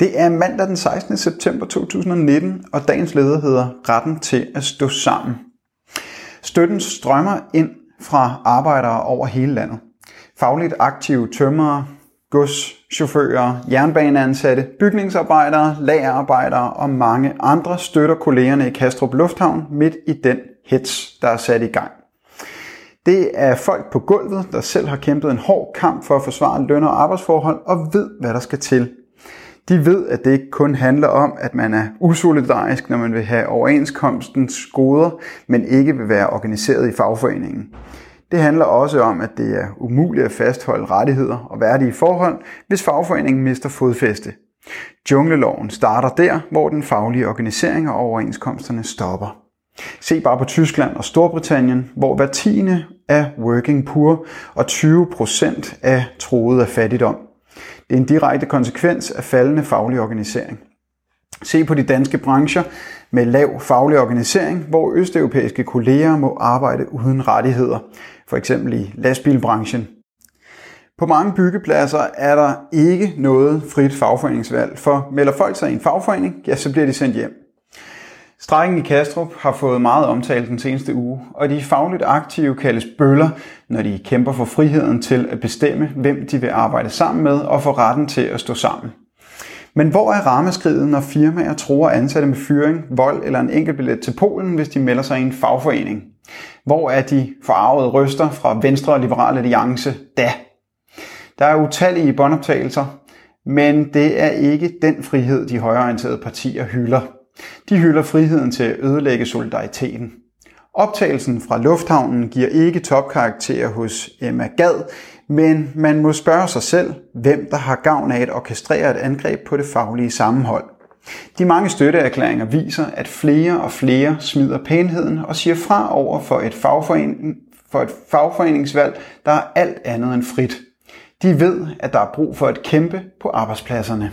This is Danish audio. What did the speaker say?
Det er mandag den 16. september 2019, og dagens leder hedder Retten til at stå sammen. Støtten strømmer ind fra arbejdere over hele landet. Fagligt aktive tømrere, godschauffører, jernbaneansatte, bygningsarbejdere, lagerarbejdere og mange andre støtter kollegerne i Kastrup Lufthavn midt i den hets, der er sat i gang. Det er folk på gulvet, der selv har kæmpet en hård kamp for at forsvare løn- og arbejdsforhold og ved, hvad der skal til de ved, at det ikke kun handler om, at man er usolidarisk, når man vil have overenskomstens goder, men ikke vil være organiseret i fagforeningen. Det handler også om, at det er umuligt at fastholde rettigheder og værdige forhold, hvis fagforeningen mister fodfæste. Jungleloven starter der, hvor den faglige organisering og overenskomsterne stopper. Se bare på Tyskland og Storbritannien, hvor hver tiende er working poor og 20% er troet af fattigdom. Det er en direkte konsekvens af faldende faglig organisering. Se på de danske brancher med lav faglig organisering, hvor østeuropæiske kolleger må arbejde uden rettigheder, for eksempel i lastbilbranchen. På mange byggepladser er der ikke noget frit fagforeningsvalg, for melder folk sig i en fagforening, ja, så bliver de sendt hjem. Strækken i Kastrup har fået meget omtale den seneste uge, og de fagligt aktive kaldes bøller, når de kæmper for friheden til at bestemme, hvem de vil arbejde sammen med og få retten til at stå sammen. Men hvor er rammeskridet, når firmaer tror ansatte med fyring, vold eller en enkelt billet til Polen, hvis de melder sig i en fagforening? Hvor er de forarvede røster fra Venstre og Liberal Alliance da? Der er utallige båndoptagelser, men det er ikke den frihed, de højreorienterede partier hylder. De hylder friheden til at ødelægge solidariteten. Optagelsen fra lufthavnen giver ikke topkarakter hos Emma Gad, men man må spørge sig selv, hvem der har gavn af at orkestrere et angreb på det faglige sammenhold. De mange støtteerklæringer viser, at flere og flere smider pænheden og siger fra over for et, fagforening, for et fagforeningsvalg, der er alt andet end frit. De ved, at der er brug for at kæmpe på arbejdspladserne.